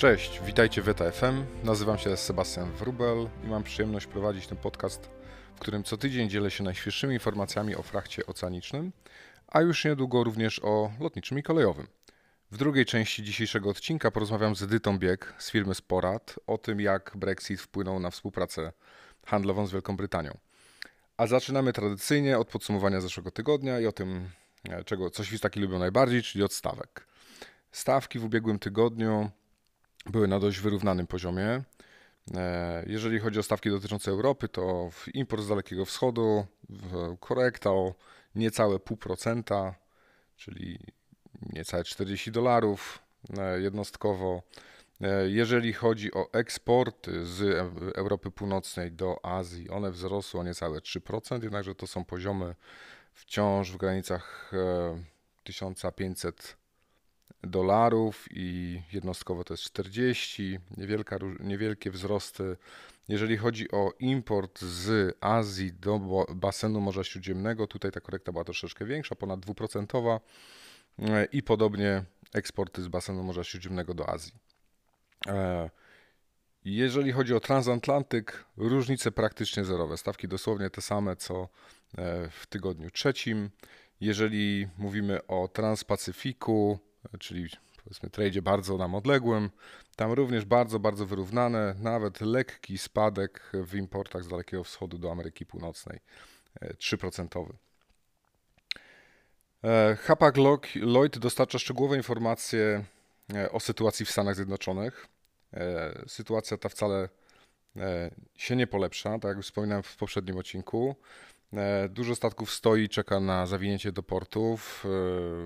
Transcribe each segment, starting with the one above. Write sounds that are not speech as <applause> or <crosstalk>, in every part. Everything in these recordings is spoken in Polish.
Cześć, witajcie w ETA FM. Nazywam się Sebastian Wrubel i mam przyjemność prowadzić ten podcast, w którym co tydzień dzielę się najświeższymi informacjami o frachcie oceanicznym, a już niedługo również o lotniczym i kolejowym. W drugiej części dzisiejszego odcinka porozmawiam z Edytą Bieg z firmy Sporat o tym, jak Brexit wpłynął na współpracę handlową z Wielką Brytanią. A zaczynamy tradycyjnie od podsumowania zeszłego tygodnia i o tym, e, czego coś świstaki lubią najbardziej, czyli od stawek. Stawki w ubiegłym tygodniu były na dość wyrównanym poziomie. E, jeżeli chodzi o stawki dotyczące Europy, to import z Dalekiego Wschodu korekta o niecałe 0,5%, czyli niecałe 40 dolarów e, jednostkowo. E, jeżeli chodzi o eksporty z Europy Północnej do Azji, one wzrosły o niecałe 3%, jednakże to są poziomy wciąż w granicach 1500 dolarów i jednostkowo to jest 40, niewielka, niewielkie wzrosty. Jeżeli chodzi o import z Azji do basenu Morza Śródziemnego, tutaj ta korekta była troszeczkę większa, ponad 2% e, i podobnie eksporty z basenu Morza Śródziemnego do Azji. E, jeżeli chodzi o transatlantyk, różnice praktycznie zerowe. Stawki dosłownie te same co e, w tygodniu trzecim. Jeżeli mówimy o Transpacyfiku, czyli powiedzmy tradzie bardzo nam odległym. Tam również bardzo, bardzo wyrównane, nawet lekki spadek w importach z Dalekiego Wschodu do Ameryki Północnej, 3%. E, Hapag Lloyd dostarcza szczegółowe informacje e, o sytuacji w Stanach Zjednoczonych. E, sytuacja ta wcale się nie polepsza, tak jak wspominałem w poprzednim odcinku. E, dużo statków stoi, czeka na zawinięcie do portów. E,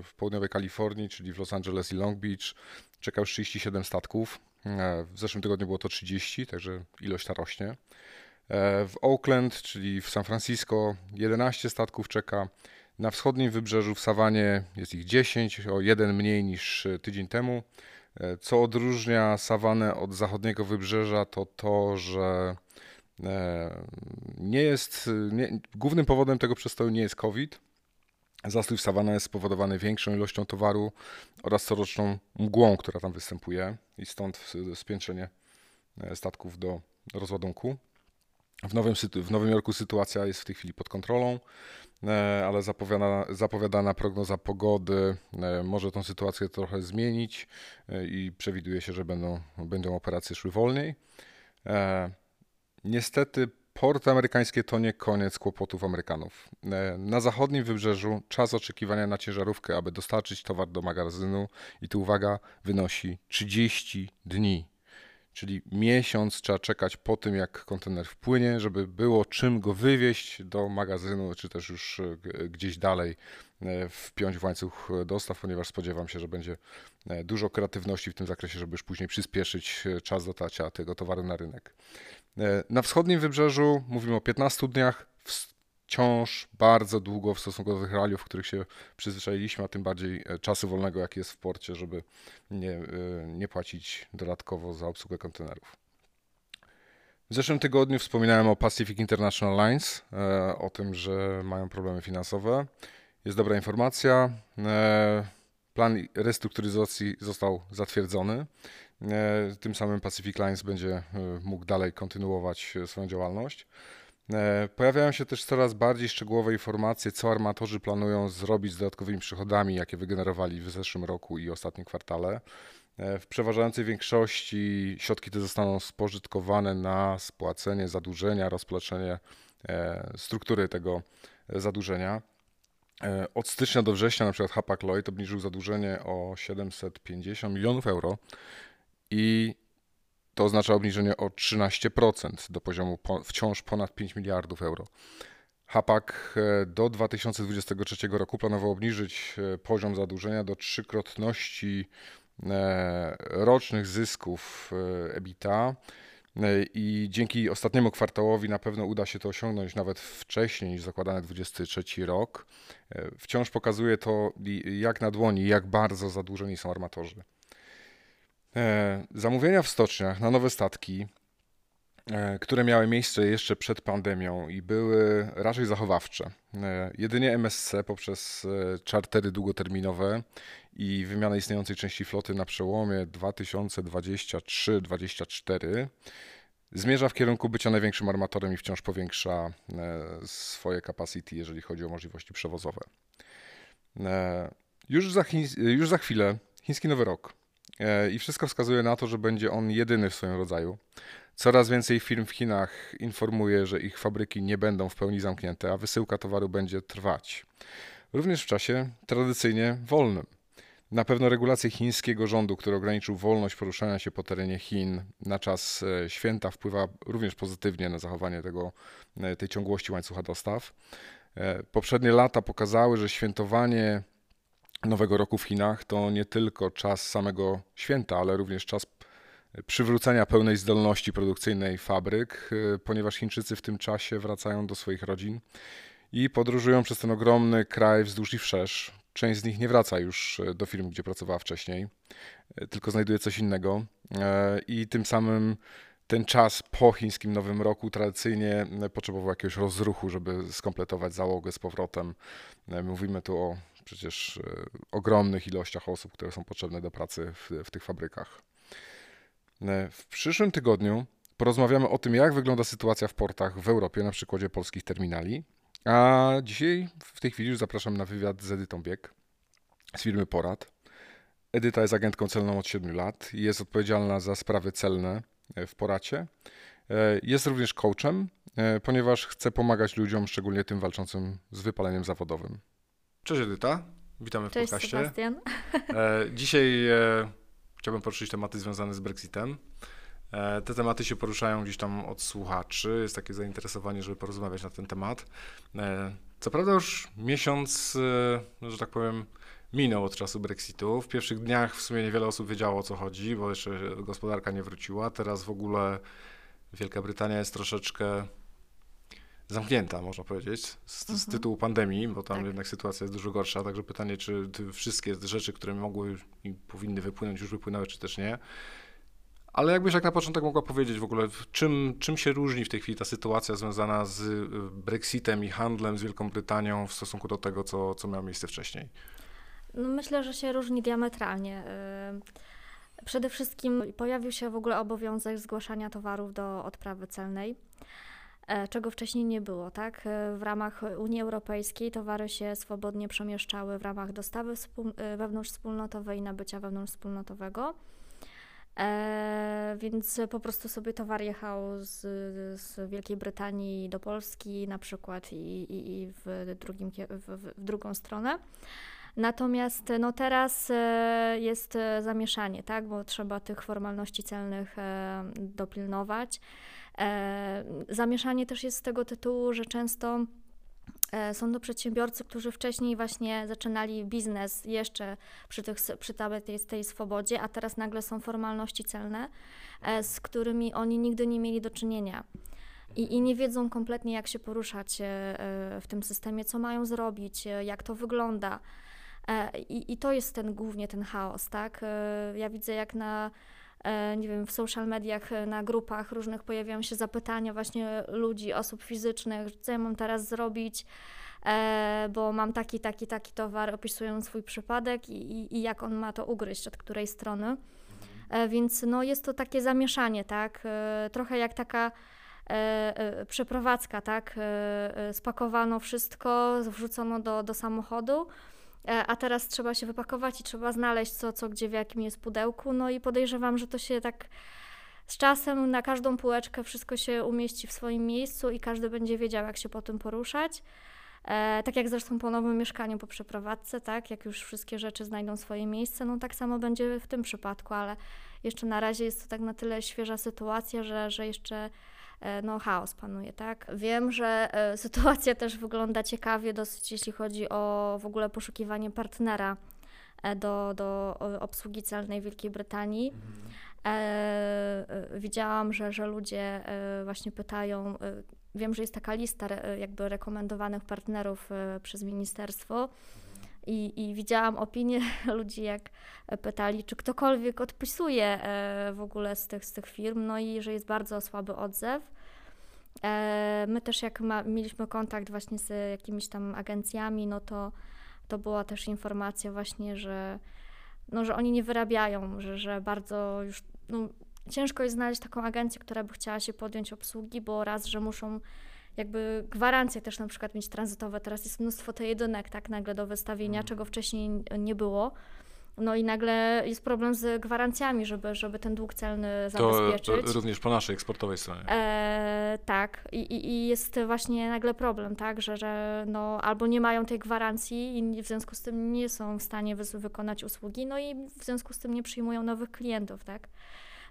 w południowej Kalifornii, czyli w Los Angeles i Long Beach, czeka już 37 statków. E, w zeszłym tygodniu było to 30, także ilość ta rośnie. W Oakland, czyli w San Francisco, 11 statków czeka. Na wschodnim wybrzeżu w Sawanie jest ich 10, o jeden mniej niż tydzień temu. Co odróżnia Sawanę od zachodniego wybrzeża, to to, że nie jest, nie, głównym powodem tego przestoju nie jest COVID. Zastój w jest spowodowany większą ilością towaru oraz coroczną mgłą, która tam występuje i stąd spiętrzenie e, statków do rozładunku. W Nowym, w Nowym Jorku sytuacja jest w tej chwili pod kontrolą, e, ale zapowiadana, zapowiadana prognoza pogody może tą sytuację trochę zmienić i przewiduje się, że będą, będą operacje szły wolniej. Niestety porty amerykańskie to nie koniec kłopotów Amerykanów. E, na zachodnim wybrzeżu czas oczekiwania na ciężarówkę, aby dostarczyć towar do magazynu i tu uwaga, wynosi 30 dni. Czyli miesiąc trzeba czekać po tym, jak kontener wpłynie, żeby było czym go wywieźć do magazynu, czy też już e, gdzieś dalej e, wpiąć w łańcuch dostaw, ponieważ spodziewam się, że będzie dużo kreatywności w tym zakresie, żeby już później przyspieszyć czas dotarcia tego towaru na rynek. E, na wschodnim wybrzeżu mówimy o 15 dniach, wciąż bardzo długo w stosunku do tych realiów, w których się przyzwyczailiśmy, a tym bardziej e, czasu wolnego, jaki jest w porcie, żeby nie, e, nie płacić dodatkowo za obsługę kontenerów. W zeszłym tygodniu wspominałem o Pacific International Lines, o tym, że mają problemy finansowe. Jest dobra informacja. Plan restrukturyzacji został zatwierdzony. E, tym samym Pacific Lines będzie e, mógł dalej kontynuować e, swoją działalność. Pojawiają się też coraz bardziej szczegółowe informacje, co armatorzy planują zrobić z dodatkowymi przychodami, jakie wygenerowali w zeszłym roku i ostatnim kwartale. W przeważającej większości środki te zostaną spożytkowane na spłacenie zadłużenia, rozpleczenie struktury tego zadłużenia. Od stycznia do września na przykład Hapag Lloyd obniżył zadłużenie o 750 milionów euro i to oznacza obniżenie o 13% do poziomu wciąż ponad 5 miliardów euro. Hapag e, do 2023 roku planował obniżyć e, poziom zadłużenia do trzykrotności e, rocznych zysków EBITA i dzięki ostatniemu kwartałowi na pewno uda się to osiągnąć nawet wcześniej niż zakładany 23 rok. Wciąż pokazuje to jak na dłoni, jak bardzo zadłużeni są armatorzy. E, zamówienia w stoczniach na nowe statki e, które miały miejsce jeszcze przed pandemią i były raczej zachowawcze. E, jedynie MSC poprzez czartery długoterminowe i wymianę istniejącej części floty na przełomie 2023-2024 zmierza w kierunku bycia największym armatorem i wciąż powiększa swoje capacity, jeżeli chodzi o możliwości przewozowe. Już za, już za chwilę chiński Nowy Rok I wszystko wskazuje na to, że będzie on jedyny w swoim rodzaju. Coraz więcej firm w Chinach informuje, że ich fabryki nie będą w pełni zamknięte, a wysyłka towaru będzie trwać. Również w czasie tradycyjnie wolnym. Na pewno regulacje chińskiego rządu, który ograniczył wolność poruszania się po terenie Chin na czas e, święta, wpływa również pozytywnie na zachowanie tego, e, tej ciągłości łańcucha dostaw. Poprzednie lata pokazały, że świętowanie Nowego Roku w Chinach to nie tylko czas samego święta, ale również czas przywrócenia pełnej zdolności produkcyjnej fabryk, y, ponieważ Chińczycy w tym czasie wracają do swoich rodzin i podróżują przez ten ogromny kraj wzdłuż i wszerz. Część z nich nie wraca już y, do firm, gdzie pracowała wcześniej, y, tylko znajduje coś innego i tym samym ten czas po chińskim Nowym Roku tradycyjnie potrzebował jakiegoś rozruchu, żeby skompletować załogę z powrotem. Mówimy tu o przecież e, ogromnych ilościach osób, które są potrzebne do pracy w, w tych fabrykach. E, w przyszłym tygodniu porozmawiamy o tym, jak wygląda sytuacja w portach w Europie na przykładzie polskich terminali. A dzisiaj, w tej chwili, już zapraszam na wywiad z Edytą Bieg z firmy Porad. Edyta jest agentką celną od 7 lat i jest odpowiedzialna za sprawy celne e, w Poracie. Jest również coachem, ponieważ chce pomagać ludziom, szczególnie tym walczącym z wypaleniem zawodowym. Cześć Edyta, witamy w Cześć, podcaście. Sebastian. E, dzisiaj e, chciałbym poruszyć tematy związane z Brexitem. E, te tematy się poruszają gdzieś tam od słuchaczy, jest takie zainteresowanie, żeby porozmawiać na ten temat. Co prawda już miesiąc, że tak powiem, minął od czasu Brexitu. W pierwszych dniach w sumie niewiele osób wiedziało o co chodzi, bo jeszcze gospodarka nie wróciła. Teraz w ogóle Wielka Brytania jest troszeczkę zamknięta, można powiedzieć, z, mhm. z tytułu pandemii, bo tam tak. jednak sytuacja jest dużo gorsza. Także pytanie, czy wszystkie rzeczy, które mogły i powinny wypłynąć, już wypłynęły, czy też nie. Ale jakbyś jak na początek mogła powiedzieć w ogóle, czym, czym się różni w tej chwili ta sytuacja związana z y, Brexitem i handlem z Wielką Brytanią w stosunku do tego, co, co miało miejsce wcześniej? No myślę, że się różni diametralnie. Y, przede wszystkim pojawił się w ogóle obowiązek zgłaszania towarów do odprawy celnej. E, czego wcześniej nie było, tak? E, w ramach Unii Europejskiej towary się swobodnie przemieszczały w ramach dostawy e, wewnątrzwspólnotowej i nabycia wewnątrzwspólnotowego. E, więc po prostu sobie towar jechał z, z Wielkiej Brytanii do Polski na przykład i, i, i w, drugim, w, w drugą stronę. Natomiast no teraz jest zamieszanie, tak, bo trzeba tych formalności celnych dopilnować. E, zamieszanie też jest z tego tytułu, że często e, są to przedsiębiorcy, którzy wcześniej właśnie zaczynali biznes jeszcze przy, tych, przy tej, tej swobodzie, a teraz nagle są formalności celne, e, z którymi oni nigdy nie mieli do czynienia. I, I, nie wiedzą kompletnie, jak się poruszać w tym systemie, co mają zrobić, jak to wygląda. I, I, to jest ten głównie ten chaos, tak? Ja widzę, jak na nie wiem, w social mediach, e, na grupach różnych pojawiają się zapytania właśnie ludzi, osób fizycznych, co ja mam teraz zrobić, e, bo mam taki, taki, taki towar, opisują swój przypadek i, i jak on ma to ugryźć, od której strony. Więc no, jest to takie zamieszanie, tak? Trochę jak taka przeprowadzka, tak? Spakowano wszystko, wrzucono do, do samochodu E, a teraz trzeba się wypakować i trzeba znaleźć co, co gdzie, w jakim jest pudełku. No i podejrzewam, że to się tak z czasem na każdą półeczkę wszystko się umieści w swoim miejscu i każdy będzie wiedział, jak się po tym poruszać. E, tak jak zresztą po nowym mieszkaniu, po przeprowadzce, tak, jak już wszystkie rzeczy znajdą swoje miejsce, no tak samo będzie w tym przypadku, ale jeszcze na razie jest to tak na tyle świeża sytuacja, że, że jeszcze E, no, chaos panuje, tak? Wiem, że e, <laughs> sytuacja też wygląda ciekawie dosyć, jeśli chodzi o w ogóle poszukiwanie partnera e, do, do obsługi celnej Wielkiej Brytanii. E, widziałam, że, że ludzie właśnie pytają, wiem, że jest taka lista jakby rekomendowanych partnerów przez ministerstwo I, I widziałam opinie <laughs> ludzi, jak pytali, czy ktokolwiek odpisuje e, w ogóle z tych, z tych firm, no i że jest bardzo słaby odzew. E, my też jak ma, mieliśmy kontakt właśnie z jakimiś tam agencjami, no to, to była też informacja właśnie, że, no, że oni nie wyrabiają, że, że bardzo już no, ciężko jest znaleźć taką agencję, która by chciała się podjąć obsługi, bo raz, że muszą jakby gwarancje też na przykład mieć tranzytowe. Teraz jest mnóstwo tej jedynek, tak, nagle do wystawienia, Mhm. czego wcześniej nie było. No i nagle jest problem z gwarancjami, żeby, żeby ten dług celny To, to zabezpieczyć. również po naszej eksportowej stronie. E, tak, I, i, i jest właśnie nagle problem, tak, że, że no, albo nie mają tej gwarancji i w związku z tym nie są w stanie wykonać usługi, no i w związku z tym nie przyjmują nowych klientów, tak.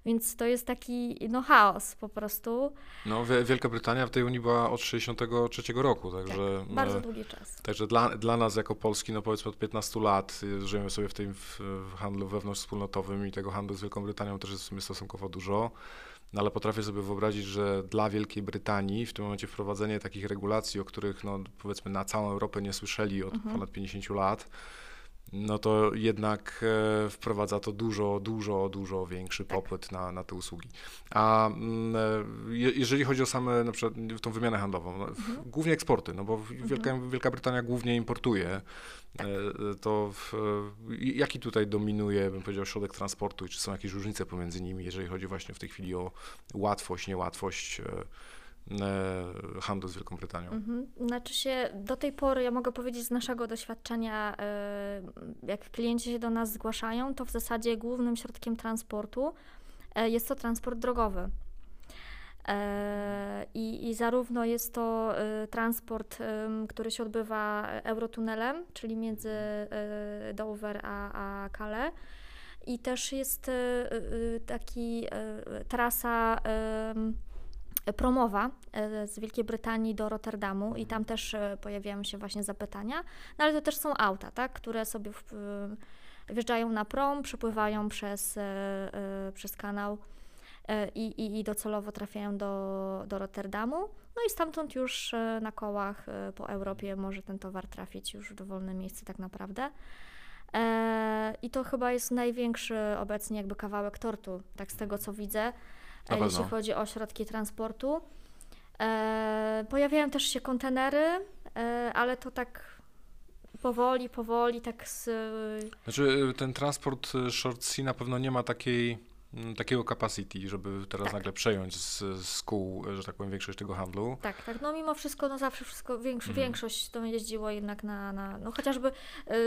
Więc to jest taki no, chaos po prostu. No, Wie- Wielka Brytania w tej Unii była od 63 roku, także... Tak, bardzo e, długi czas. Także dla, dla nas jako Polski, no powiedzmy od 15 lat y, żyjemy sobie w tym w, w handlu wewnątrzwspólnotowym i tego handlu z Wielką Brytanią też jest w sumie stosunkowo dużo. No ale potrafię sobie wyobrazić, że dla Wielkiej Brytanii w tym momencie wprowadzenie takich regulacji, o których no powiedzmy na całą Europę nie słyszeli od Mhm. ponad 50 lat, no to jednak e, wprowadza to dużo, dużo, dużo większy Tak. popyt na, na te usługi. A mm, e, je, jeżeli chodzi o same na przykład tą wymianę handlową, no, Mhm. głównie eksporty, no bo Wielka, Wielka Brytania głównie importuje, Tak. e, to w, jaki tutaj dominuje, bym powiedział, środek transportu i czy są jakieś różnice pomiędzy nimi, jeżeli chodzi właśnie w tej chwili o łatwość, niełatwość handlu z Wielką Brytanią? Mhm. Znaczy się, do tej pory, ja mogę powiedzieć z naszego doświadczenia, e, jak klienci się do nas zgłaszają, to w zasadzie głównym środkiem transportu e, jest to transport drogowy. E, I, I zarówno jest to e, transport, który się odbywa eurotunelem, czyli między e, Dover a, a Calais. I też jest e, e, taki e, trasa promowa e, z Wielkiej Brytanii do Rotterdamu i tam też e, pojawiają się właśnie zapytania, no ale to też są auta, tak, które sobie e, wjeżdżają na prom, przepływają przez, e, e, przez kanał e, i, i, i docelowo trafiają do, do Rotterdamu. No i stamtąd już e, na kołach e, po Europie może ten towar trafić już w dowolne miejsce tak naprawdę. E, I to chyba jest największy obecnie jakby kawałek tortu, tak z tego co widzę, e, jeśli pewno. chodzi o środki transportu. E, pojawiają też się kontenery, e, ale to tak powoli, powoli, tak z... Znaczy ten transport short sea na pewno nie ma takiej, takiego capacity, żeby teraz Tak. nagle przejąć z, z kół, że tak powiem, większość tego handlu. Tak, tak, no mimo wszystko, no zawsze wszystko, większo, Mhm. większość to jeździło jednak na, na no chociażby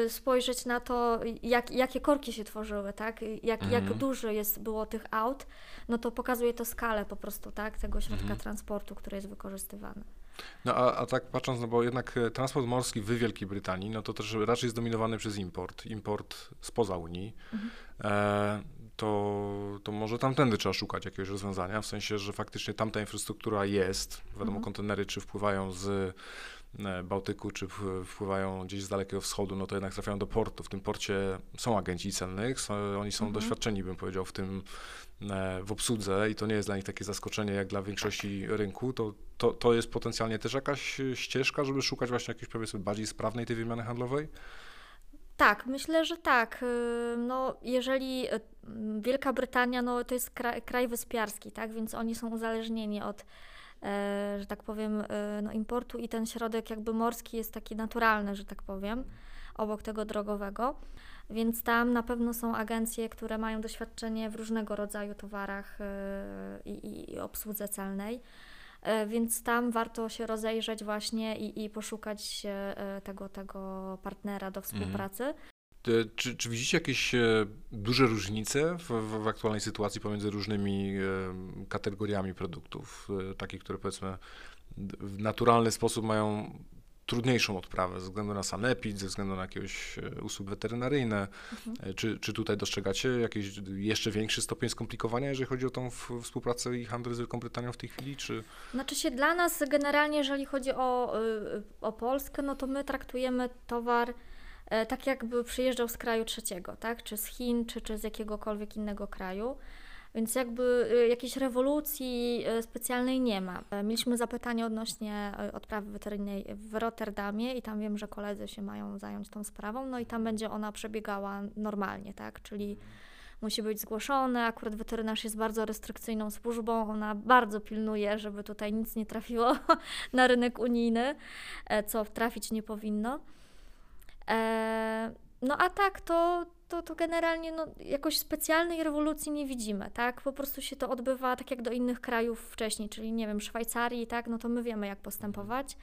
y, spojrzeć na to, jak, jakie korki się tworzyły, tak, jak, jak Mhm. dużo jest, było tych aut, no to pokazuje to skalę po prostu, tak, tego środka Mhm. transportu, który jest wykorzystywany. No a, a tak patrząc, no bo jednak e, transport morski w Wielkiej Brytanii, no to też raczej jest dominowany przez import, import spoza Unii. Mhm. E, to, to może tamtędy trzeba szukać jakiegoś rozwiązania, w sensie, że faktycznie tamta infrastruktura jest, wiadomo, Mhm. kontenery czy wpływają z e, Bałtyku, czy wpływają gdzieś z Dalekiego Wschodu, no to jednak trafiają do portu. W tym porcie są agenci celnych, są, oni są Mhm. doświadczeni, bym powiedział, w tym e, w obsłudze i to nie jest dla nich takie zaskoczenie jak dla większości rynku, to, to, to jest potencjalnie też jakaś ścieżka, żeby szukać właśnie jakiejś powiedzmy bardziej sprawnej tej wymiany handlowej? Tak, myślę, że tak. Y, No, jeżeli y, Wielka Brytania, no to jest kraj, kraj wyspiarski, tak, więc oni są uzależnieni od, e, że tak powiem, e, no, importu i ten środek jakby morski jest taki naturalny, że tak powiem, obok tego drogowego. Więc tam na pewno są agencje, które mają doświadczenie w różnego rodzaju towarach e, i, i obsłudze celnej. E, Więc tam warto się rozejrzeć właśnie i, i poszukać e, tego, tego partnera do współpracy. E, Czy, czy widzicie jakieś e, duże różnice w, w, aktualnej sytuacji pomiędzy różnymi kategoriami produktów, takich, które powiedzmy w naturalny sposób mają trudniejszą odprawę ze względu na sanepid, ze względu na jakieś e, usługi weterynaryjne? Mhm. E, Czy, czy tutaj dostrzegacie jakiś jeszcze większy stopień skomplikowania, jeżeli chodzi o tą współpracę i handel z Wielką Brytanią w tej chwili? Czy... Znaczy się dla nas generalnie, jeżeli chodzi o, y, o Polskę, no to my traktujemy towar e, tak jakby przyjeżdżał z kraju trzeciego, tak? Czy z Chin, czy, czy z jakiegokolwiek innego kraju. Więc jakby y, jakiejś rewolucji y, specjalnej nie ma. E, Mieliśmy zapytanie odnośnie y, odprawy weteryjnej w Rotterdamie i tam wiem, że koledzy się mają zająć tą sprawą, no i tam będzie ona przebiegała normalnie, tak? Czyli musi być zgłoszone. Akurat weterynarz jest bardzo restrykcyjną służbą, ona bardzo pilnuje, żeby tutaj nic nie trafiło <laughs> na rynek unijny, e, co trafić nie powinno. E, No a tak, to, to, to generalnie no, jakoś specjalnej rewolucji nie widzimy, tak? Po prostu się to odbywa tak jak do innych krajów wcześniej, czyli nie wiem, Szwajcarii, tak? No to my wiemy jak postępować.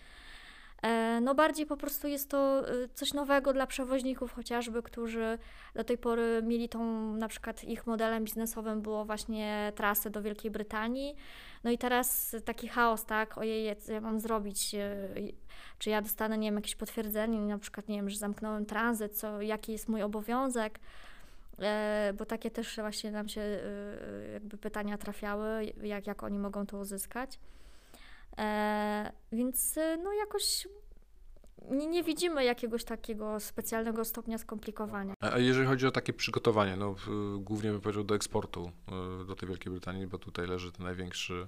E, No bardziej po prostu jest to y, coś nowego dla przewoźników chociażby, którzy do tej pory mieli tą, na przykład ich modelem biznesowym było właśnie trasy do Wielkiej Brytanii. No i teraz taki chaos, tak? Ojej, co ja mam zrobić? Y, Czy ja dostanę, nie wiem, jakieś potwierdzenie, na przykład, nie wiem, że zamknąłem tranzyt, co, jaki jest mój obowiązek? E, Bo takie też właśnie nam się jakby pytania trafiały, jak, jak oni mogą to uzyskać. E, Więc y, no jakoś nie, nie widzimy jakiegoś takiego specjalnego stopnia skomplikowania. A jeżeli chodzi o takie przygotowanie, no głównie bym powiedział do eksportu y, do tej Wielkiej Brytanii, bo tutaj leży ten największy,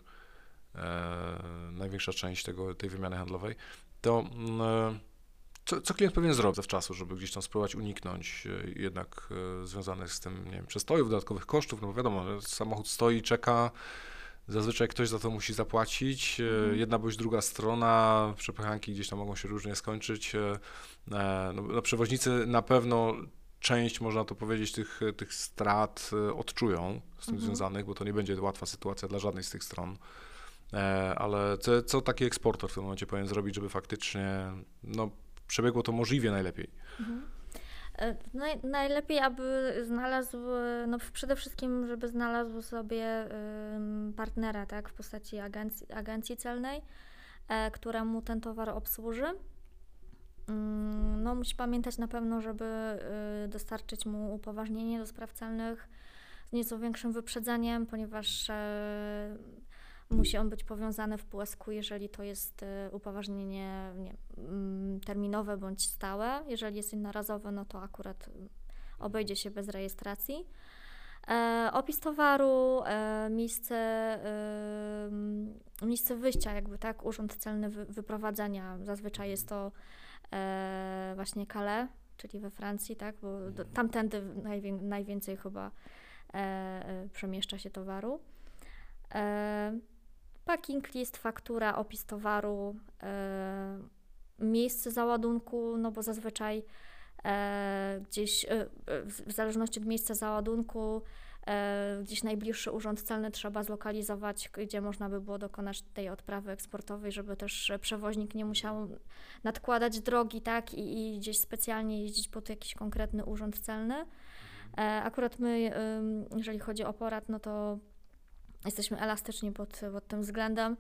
e, największa część tego, tej wymiany handlowej, to mm, e, co, co klient powinien zrobić zawczasu, żeby gdzieś tam spróbować uniknąć e, jednak e, związanych z tym, nie wiem, przestojów, dodatkowych kosztów, no bo wiadomo, samochód stoi, czeka, Zazwyczaj ktoś za to musi zapłacić. e, Mhm. Jedna bądź druga strona, przepychanki gdzieś tam mogą się różnie skończyć. e, e, No, no, przewoźnicy na pewno część, można to powiedzieć, tych, tych strat odczują z tym Mhm. związanych, bo to nie będzie łatwa sytuacja dla żadnej z tych stron. Ale co, co taki eksporter w tym momencie powinien zrobić, żeby faktycznie no, przebiegło to możliwie najlepiej? Mhm. E, Naj, najlepiej, aby znalazł, e, no przede wszystkim, żeby znalazł sobie partnera, tak, w postaci agencji, agencji celnej, e, która mu ten towar obsłuży. Ym, No, musi pamiętać na pewno, żeby dostarczyć mu upoważnienie do spraw celnych z nieco większym wyprzedzeniem, ponieważ musi on być powiązany w PUSQ, jeżeli to jest e, upoważnienie nie, mm, terminowe bądź stałe. Jeżeli jest jednorazowe, no to akurat mm, obejdzie się bez rejestracji. E, opis towaru, e, miejsce, e, miejsce wyjścia, jakby tak, urząd celny wy, wyprowadzenia. Zazwyczaj jest to e, właśnie Calais, czyli we Francji, tak, bo do, tamtędy najwię, najwięcej chyba e, przemieszcza się towaru. Packing list, faktura, opis towaru, e, miejsce załadunku, no bo zazwyczaj e, gdzieś e, w, zależności od miejsca załadunku gdzieś najbliższy urząd celny trzeba zlokalizować, gdzie można by było dokonać tej odprawy eksportowej, żeby też przewoźnik nie musiał nadkładać drogi, tak, i, i gdzieś specjalnie jeździć pod jakiś konkretny urząd celny. Akurat my, jeżeli chodzi o porad, no to jesteśmy elastyczni pod, pod tym względem.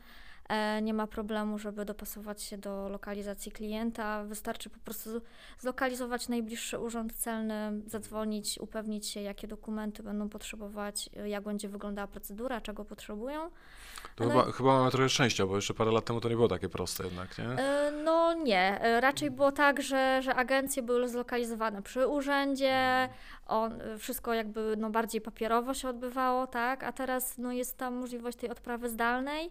E, Nie ma problemu, żeby dopasować się do lokalizacji klienta. Wystarczy po prostu zlokalizować najbliższy urząd celny, zadzwonić, upewnić się, jakie dokumenty będą potrzebować, jak będzie wyglądała procedura, czego potrzebują. To Ale- chyba, chyba mamy trochę szczęścia, bo jeszcze parę lat temu to nie było takie proste jednak, nie? E, No nie, E, raczej było tak, że, że agencje były zlokalizowane przy urzędzie, on, e, wszystko jakby no, bardziej papierowo się odbywało, tak, a teraz no, jest tam możliwość tej odprawy zdalnej, e,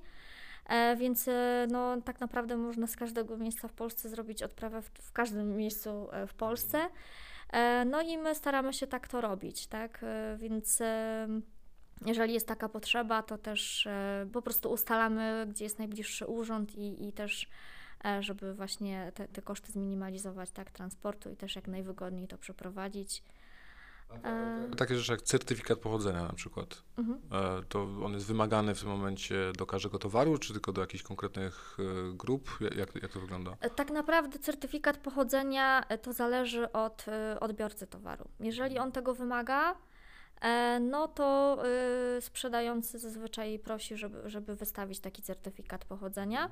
więc e, no, tak naprawdę można z każdego miejsca w Polsce zrobić odprawę w, w każdym miejscu e, w Polsce. E, No i my staramy się tak to robić, tak, E, więc... e, jeżeli jest taka potrzeba, to też e, po prostu ustalamy, gdzie jest najbliższy urząd i, i też, e, żeby właśnie te, te koszty zminimalizować, tak, transportu i też jak najwygodniej to przeprowadzić. Takie rzeczy jak certyfikat pochodzenia na przykład. mhm. E, To on jest wymagany w tym momencie do każdego towaru, czy tylko do jakichś konkretnych e, grup? Ja- Jak, jak to wygląda? E, Tak naprawdę certyfikat pochodzenia to zależy od odbiorcy towaru. Jeżeli on tego wymaga, no to sprzedający zazwyczaj prosi, żeby, żeby wystawić taki certyfikat pochodzenia.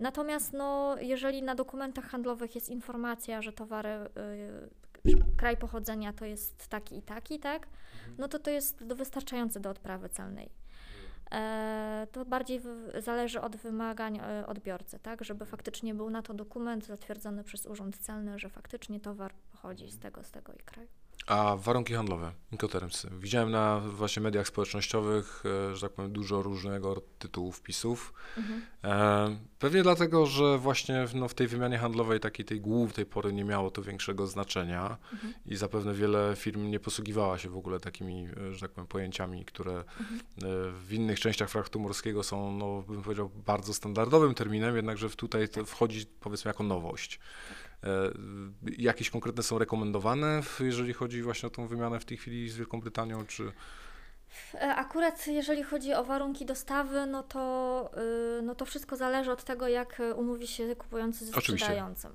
Natomiast no, jeżeli na dokumentach handlowych jest informacja, że towary, kraj pochodzenia to jest taki i taki, tak, no to to jest wystarczające do odprawy celnej. E, To bardziej w- zależy od wymagań e, odbiorcy, tak, żeby faktycznie był na to dokument zatwierdzony przez urząd celny, że faktycznie towar pochodzi z tego, z tego i kraju. A warunki handlowe Incoterms. Widziałem na właśnie mediach społecznościowych, e, że tak powiem, dużo różnego tytułu wpisów. Mhm. E, pewnie dlatego, że właśnie w- no, w tej wymianie handlowej takiej tej głów tej pory nie miało to większego znaczenia Mhm. i zapewne wiele firm nie posługiwała się w ogóle takimi, e, że tak powiem, pojęciami, które Mhm. w innych częściach fraktu morskiego są, no, bym powiedział, bardzo standardowym terminem, jednakże tutaj to wchodzi powiedzmy jako nowość. E, Jakieś konkretne są rekomendowane, jeżeli chodzi właśnie o tą wymianę w tej chwili z Wielką Brytanią, czy... E, Akurat jeżeli chodzi o warunki dostawy, no to, y, no to wszystko zależy od tego, jak umówi się kupujący ze Oczywiście. sprzedającym.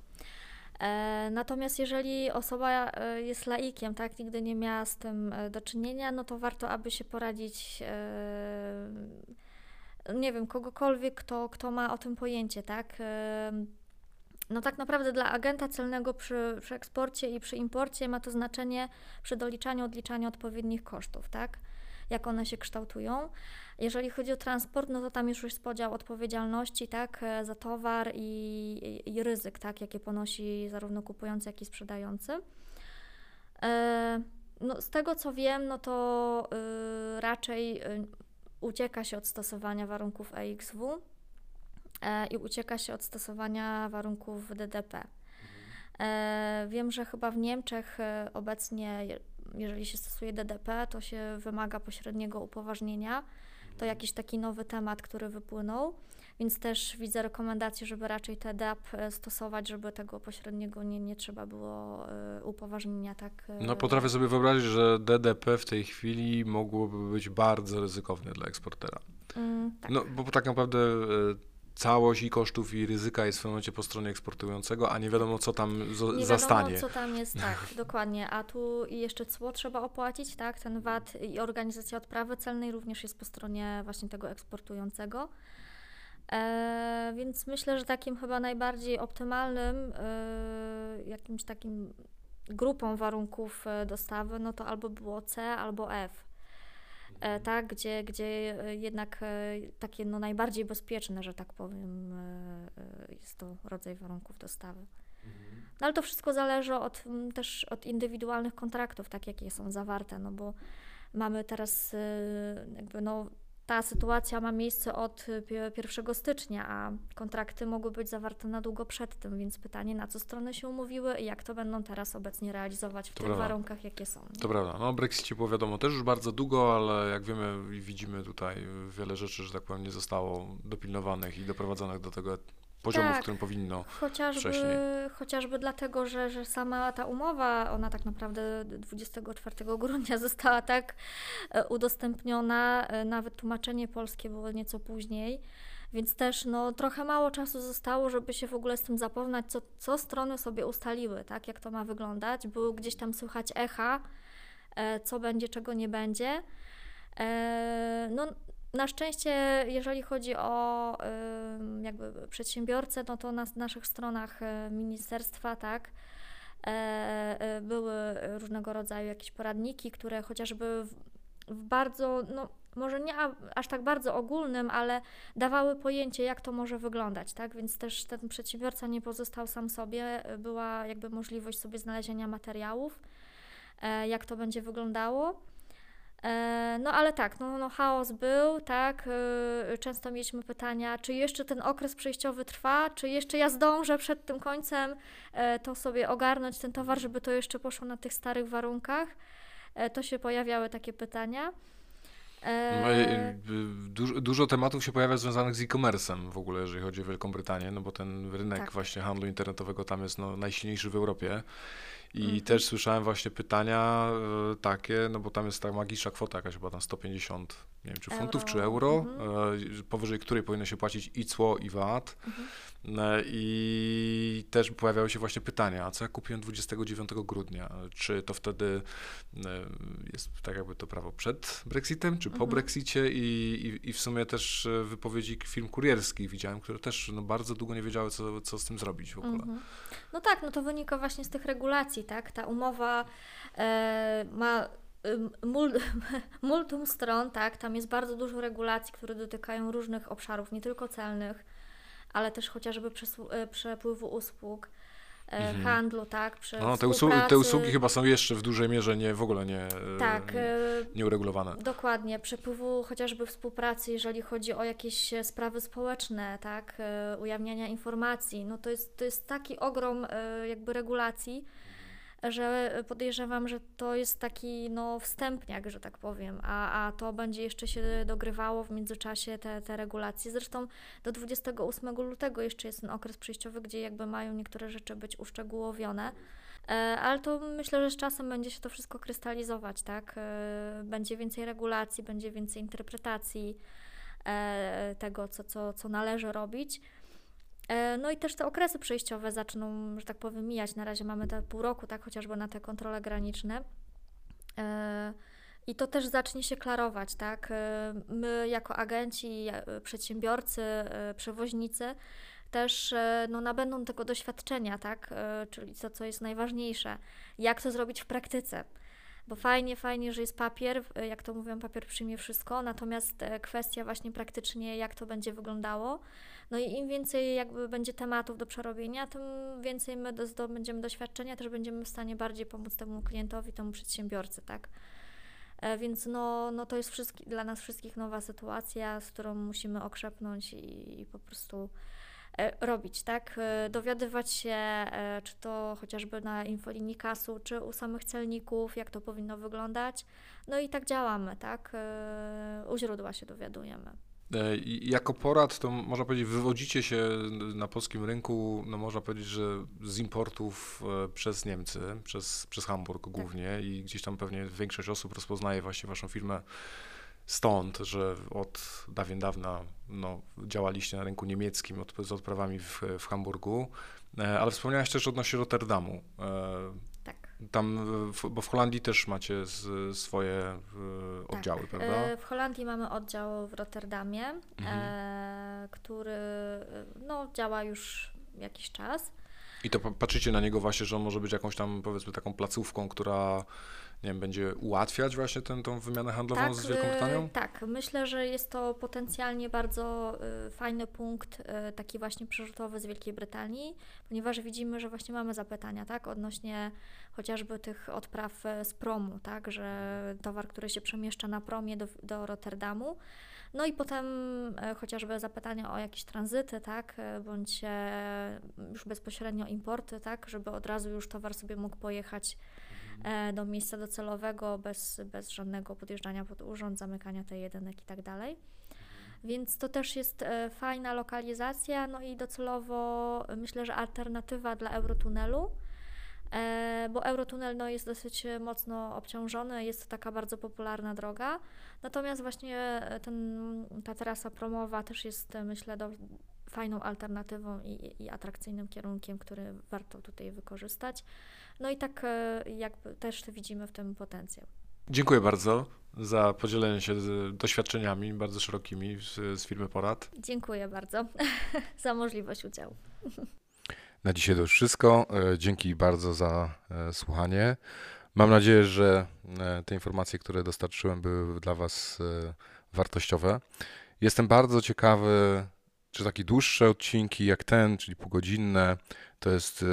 E, Natomiast jeżeli osoba e, jest laikiem, tak, nigdy nie miała z tym e, do czynienia, no to warto, aby się poradzić, e, nie wiem, kogokolwiek, kto, kto ma o tym pojęcie, tak. No tak naprawdę dla agenta celnego przy, przy eksporcie i przy imporcie ma to znaczenie przy doliczaniu, odliczaniu odpowiednich kosztów, tak? Jak one się kształtują. Jeżeli chodzi o transport, no to tam już jest podział odpowiedzialności, tak, e, za towar i, i, i ryzyk, tak, jakie ponosi zarówno kupujący, jak i sprzedający. E, no, z tego co wiem, no to y, raczej y, ucieka się od stosowania warunków EXW i ucieka się od stosowania warunków DDP. E, wiem, że chyba w Niemczech e, obecnie, je- jeżeli się stosuje DDP, to się wymaga pośredniego upoważnienia. To jakiś taki nowy temat, który wypłynął, więc też widzę rekomendację, żeby raczej TDAP e, stosować, żeby tego pośredniego nie, nie trzeba było e, upoważnienia, tak? e, No potrafię sobie wyobrazić, że DDP w tej chwili mogłoby być bardzo ryzykowne dla eksportera. Mm, tak. No bo tak naprawdę e, całość i kosztów i ryzyka jest w momencie po stronie eksportującego, a nie wiadomo co tam Nie zastanie. wiadomo, co tam jest, tak, <laughs> dokładnie. A tu i jeszcze cło trzeba opłacić, tak, ten VAT i organizacja odprawy celnej również jest po stronie właśnie tego eksportującego. E, więc myślę, że takim chyba najbardziej optymalnym e, jakimś takim grupą warunków e, dostawy, no to albo było C, albo F. E, tak, gdzie, gdzie e, jednak e, takie no najbardziej bezpieczne, że tak powiem, jest to rodzaj warunków dostawy. No ale to wszystko zależy od, też od indywidualnych kontraktów, tak jakie są zawarte, no bo mamy teraz jakby no ta sytuacja ma miejsce od y, pie- 1 stycznia, a kontrakty mogły być zawarte na długo przed tym, więc pytanie na co strony się umówiły i jak to będą teraz obecnie realizować w To tych prawda. warunkach, jakie są. nie? To prawda. No o Brexicie było wiadomo też już bardzo długo, ale jak wiemy i widzimy tutaj wiele rzeczy, że tak powiem, nie zostało dopilnowanych i doprowadzonych do tego poziomu, w Tak. którym powinno. Chociażby, wcześniej. chociażby dlatego, że, że sama ta umowa, ona tak naprawdę 24 grudnia <laughs> została tak e, udostępniona, e, nawet tłumaczenie polskie było nieco później, więc też no, trochę mało czasu zostało, żeby się w ogóle z tym zapoznać, co, co strony sobie ustaliły, tak, jak to ma wyglądać. Było gdzieś tam słychać echa, e, co będzie, czego nie będzie. No, na szczęście, jeżeli chodzi o jakby przedsiębiorcę, no to na naszych stronach e, ministerstwa, tak, e, e, były różnego rodzaju jakieś poradniki, które chociażby w, bardzo, no może nie aż tak bardzo ogólnym, ale dawały pojęcie, jak to może wyglądać, tak, więc też ten przedsiębiorca nie pozostał sam sobie, była jakby możliwość sobie znalezienia materiałów, jak to będzie wyglądało. E, No ale tak, no, no chaos był, tak. y, Często mieliśmy pytania, czy jeszcze ten okres przejściowy trwa, czy jeszcze ja zdążę przed tym końcem e, to sobie ogarnąć ten towar, żeby to jeszcze poszło na tych starych warunkach. E, To się pojawiały takie pytania. No, Dużo, dużo tematów się pojawia związanych z e-commerce'em w ogóle, jeżeli chodzi o Wielką Brytanię, no bo ten rynek Tak. właśnie handlu internetowego tam jest no, najsilniejszy w Europie. I Mhm. też słyszałem właśnie pytania e, takie, no bo tam jest ta magiczna kwota jakaś chyba tam 150, nie wiem czy funtów, czy Euro, euro, mhm. e, powyżej której powinno się płacić i cło, i VAT. Mhm. E, I też pojawiały się właśnie pytania, a co ja kupiłem 29 grudnia? Czy to wtedy jest tak jakby to prawo przed Brexitem, czy po Mhm. Brexicie? I, i, I w sumie też wypowiedzi firm kurierskich widziałem, które też no, bardzo długo nie wiedziały, co, co z tym zrobić w ogóle. No tak, no to wynika właśnie z tych regulacji, tak? Ta umowa e, ma <laughs> multum stron, tak? Tam jest bardzo dużo regulacji, które dotykają różnych obszarów, nie tylko celnych, ale też chociażby e, przepływu usług. E, Mhm. handlu, tak? Przy No, te, usługi, te usługi chyba są jeszcze w dużej mierze nie, w ogóle nie, e, Tak, e, nieuregulowane. Dokładnie, przepływu chociażby współpracy, jeżeli chodzi o jakieś sprawy społeczne, tak, ujawniania informacji, no to jest, to jest taki ogrom jakby regulacji, że podejrzewam, że to jest taki no wstępniak, że tak powiem, a, a to będzie jeszcze się dogrywało w międzyczasie te, te regulacje. Zresztą do 28 lutego jeszcze jest ten okres przejściowy, gdzie jakby mają niektóre rzeczy być uszczegółowione. E, Ale to myślę, że z czasem będzie się to wszystko krystalizować, tak? E, Będzie więcej regulacji, będzie więcej interpretacji e, tego, co, co, co należy robić. E, No i też te okresy przejściowe zaczną, że tak powiem, mijać. Na razie mamy te pół roku, tak, chociażby na te kontrole graniczne. E, I to też zacznie się klarować, tak? E, My jako agenci, przedsiębiorcy, przewoźnicy też no, nabędą tego doświadczenia, tak? Czyli to, co jest najważniejsze, jak to zrobić w praktyce. Bo fajnie, fajnie, że jest papier, jak to mówią, papier przyjmie wszystko, natomiast e, kwestia właśnie praktycznie, jak to będzie wyglądało. No i im więcej jakby będzie tematów do przerobienia, tym więcej my do- zdobędziemy doświadczenia, też będziemy w stanie bardziej pomóc temu klientowi, temu przedsiębiorcy, tak? E, Więc no, no to jest wszystki, dla nas wszystkich nowa sytuacja, z którą musimy okrzepnąć i, i po prostu robić, tak? E, Dowiadywać się, e, czy to chociażby na infolinii kasu, czy u samych celników, jak to powinno wyglądać. No i tak działamy, tak? E, U źródła się dowiadujemy. E, Jako porad, to można powiedzieć, wywodzicie się na polskim rynku, no można powiedzieć, że z importów e, przez Niemcy, przez, przez Hamburg głównie i gdzieś tam pewnie większość osób rozpoznaje właśnie waszą firmę stąd, że od dawien dawna no, działaliście na rynku niemieckim od, z odprawami w, w Hamburgu, E, ale wspomniałeś też odnośnie Rotterdamu. E, Tak. Tam, e, w- bo w Holandii też macie z, swoje e, oddziały, tak. prawda? W Holandii mamy oddział w Rotterdamie, Mhm. który no, działa już jakiś czas. I to pa- patrzycie na niego właśnie, że on może być jakąś tam powiedzmy taką placówką, która nie wiem, będzie ułatwiać właśnie tę tą wymianę handlową z Wielką e, Brytanią? Tak, myślę, że jest to potencjalnie bardzo e, fajny punkt, e, taki właśnie przerzutowy z Wielkiej Brytanii, ponieważ widzimy, że właśnie mamy zapytania, tak, odnośnie chociażby tych odpraw e, z promu, tak, że towar, który się przemieszcza na promie do, do Rotterdamu, no i potem e, chociażby zapytania o jakieś tranzyty, tak, e, bądź e, już bezpośrednio importy, tak, żeby od razu już towar sobie mógł pojechać e, do miejsca docelowego bez, bez żadnego podjeżdżania pod urząd, zamykania tej jedynek i tak dalej. Więc to też jest fajna lokalizacja, no i docelowo myślę, że alternatywa dla Eurotunelu, bo Eurotunel no, jest dosyć e, mocno obciążony, jest to taka bardzo popularna droga, natomiast właśnie e, ten, ta trasa promowa też jest e, myślę do, fajną alternatywą i, i atrakcyjnym kierunkiem, który warto tutaj wykorzystać. No i tak e, jakby też widzimy w tym potencjał. Dziękuję bardzo za podzielenie się z- doświadczeniami bardzo szerokimi z, z firmy Porad. Dziękuję bardzo <laughs> za możliwość udziału. <laughs> Na dzisiaj to już wszystko. E, Dzięki bardzo za e, słuchanie. Mam nadzieję, że e, te informacje, które dostarczyłem, były dla Was wartościowe. Jestem bardzo ciekawy, czy takie dłuższe odcinki jak ten, czyli półgodzinne, to jest e,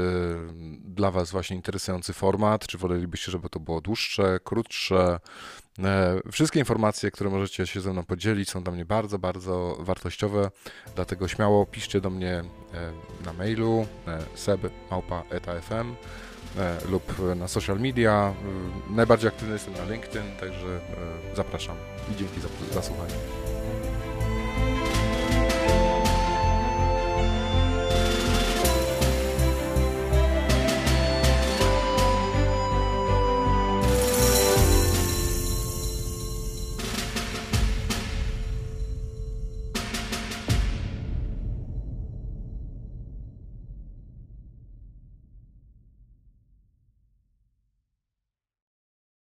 dla Was właśnie interesujący format, czy wolelibyście, żeby to było dłuższe, krótsze. E, Wszystkie informacje, które możecie się ze mną podzielić, są dla mnie bardzo, bardzo wartościowe, dlatego śmiało piszcie do mnie e, na mailu e, seb.eta.fm lub na social media. Najbardziej aktywny jestem na LinkedIn, także zapraszam i dzięki za, za słuchanie.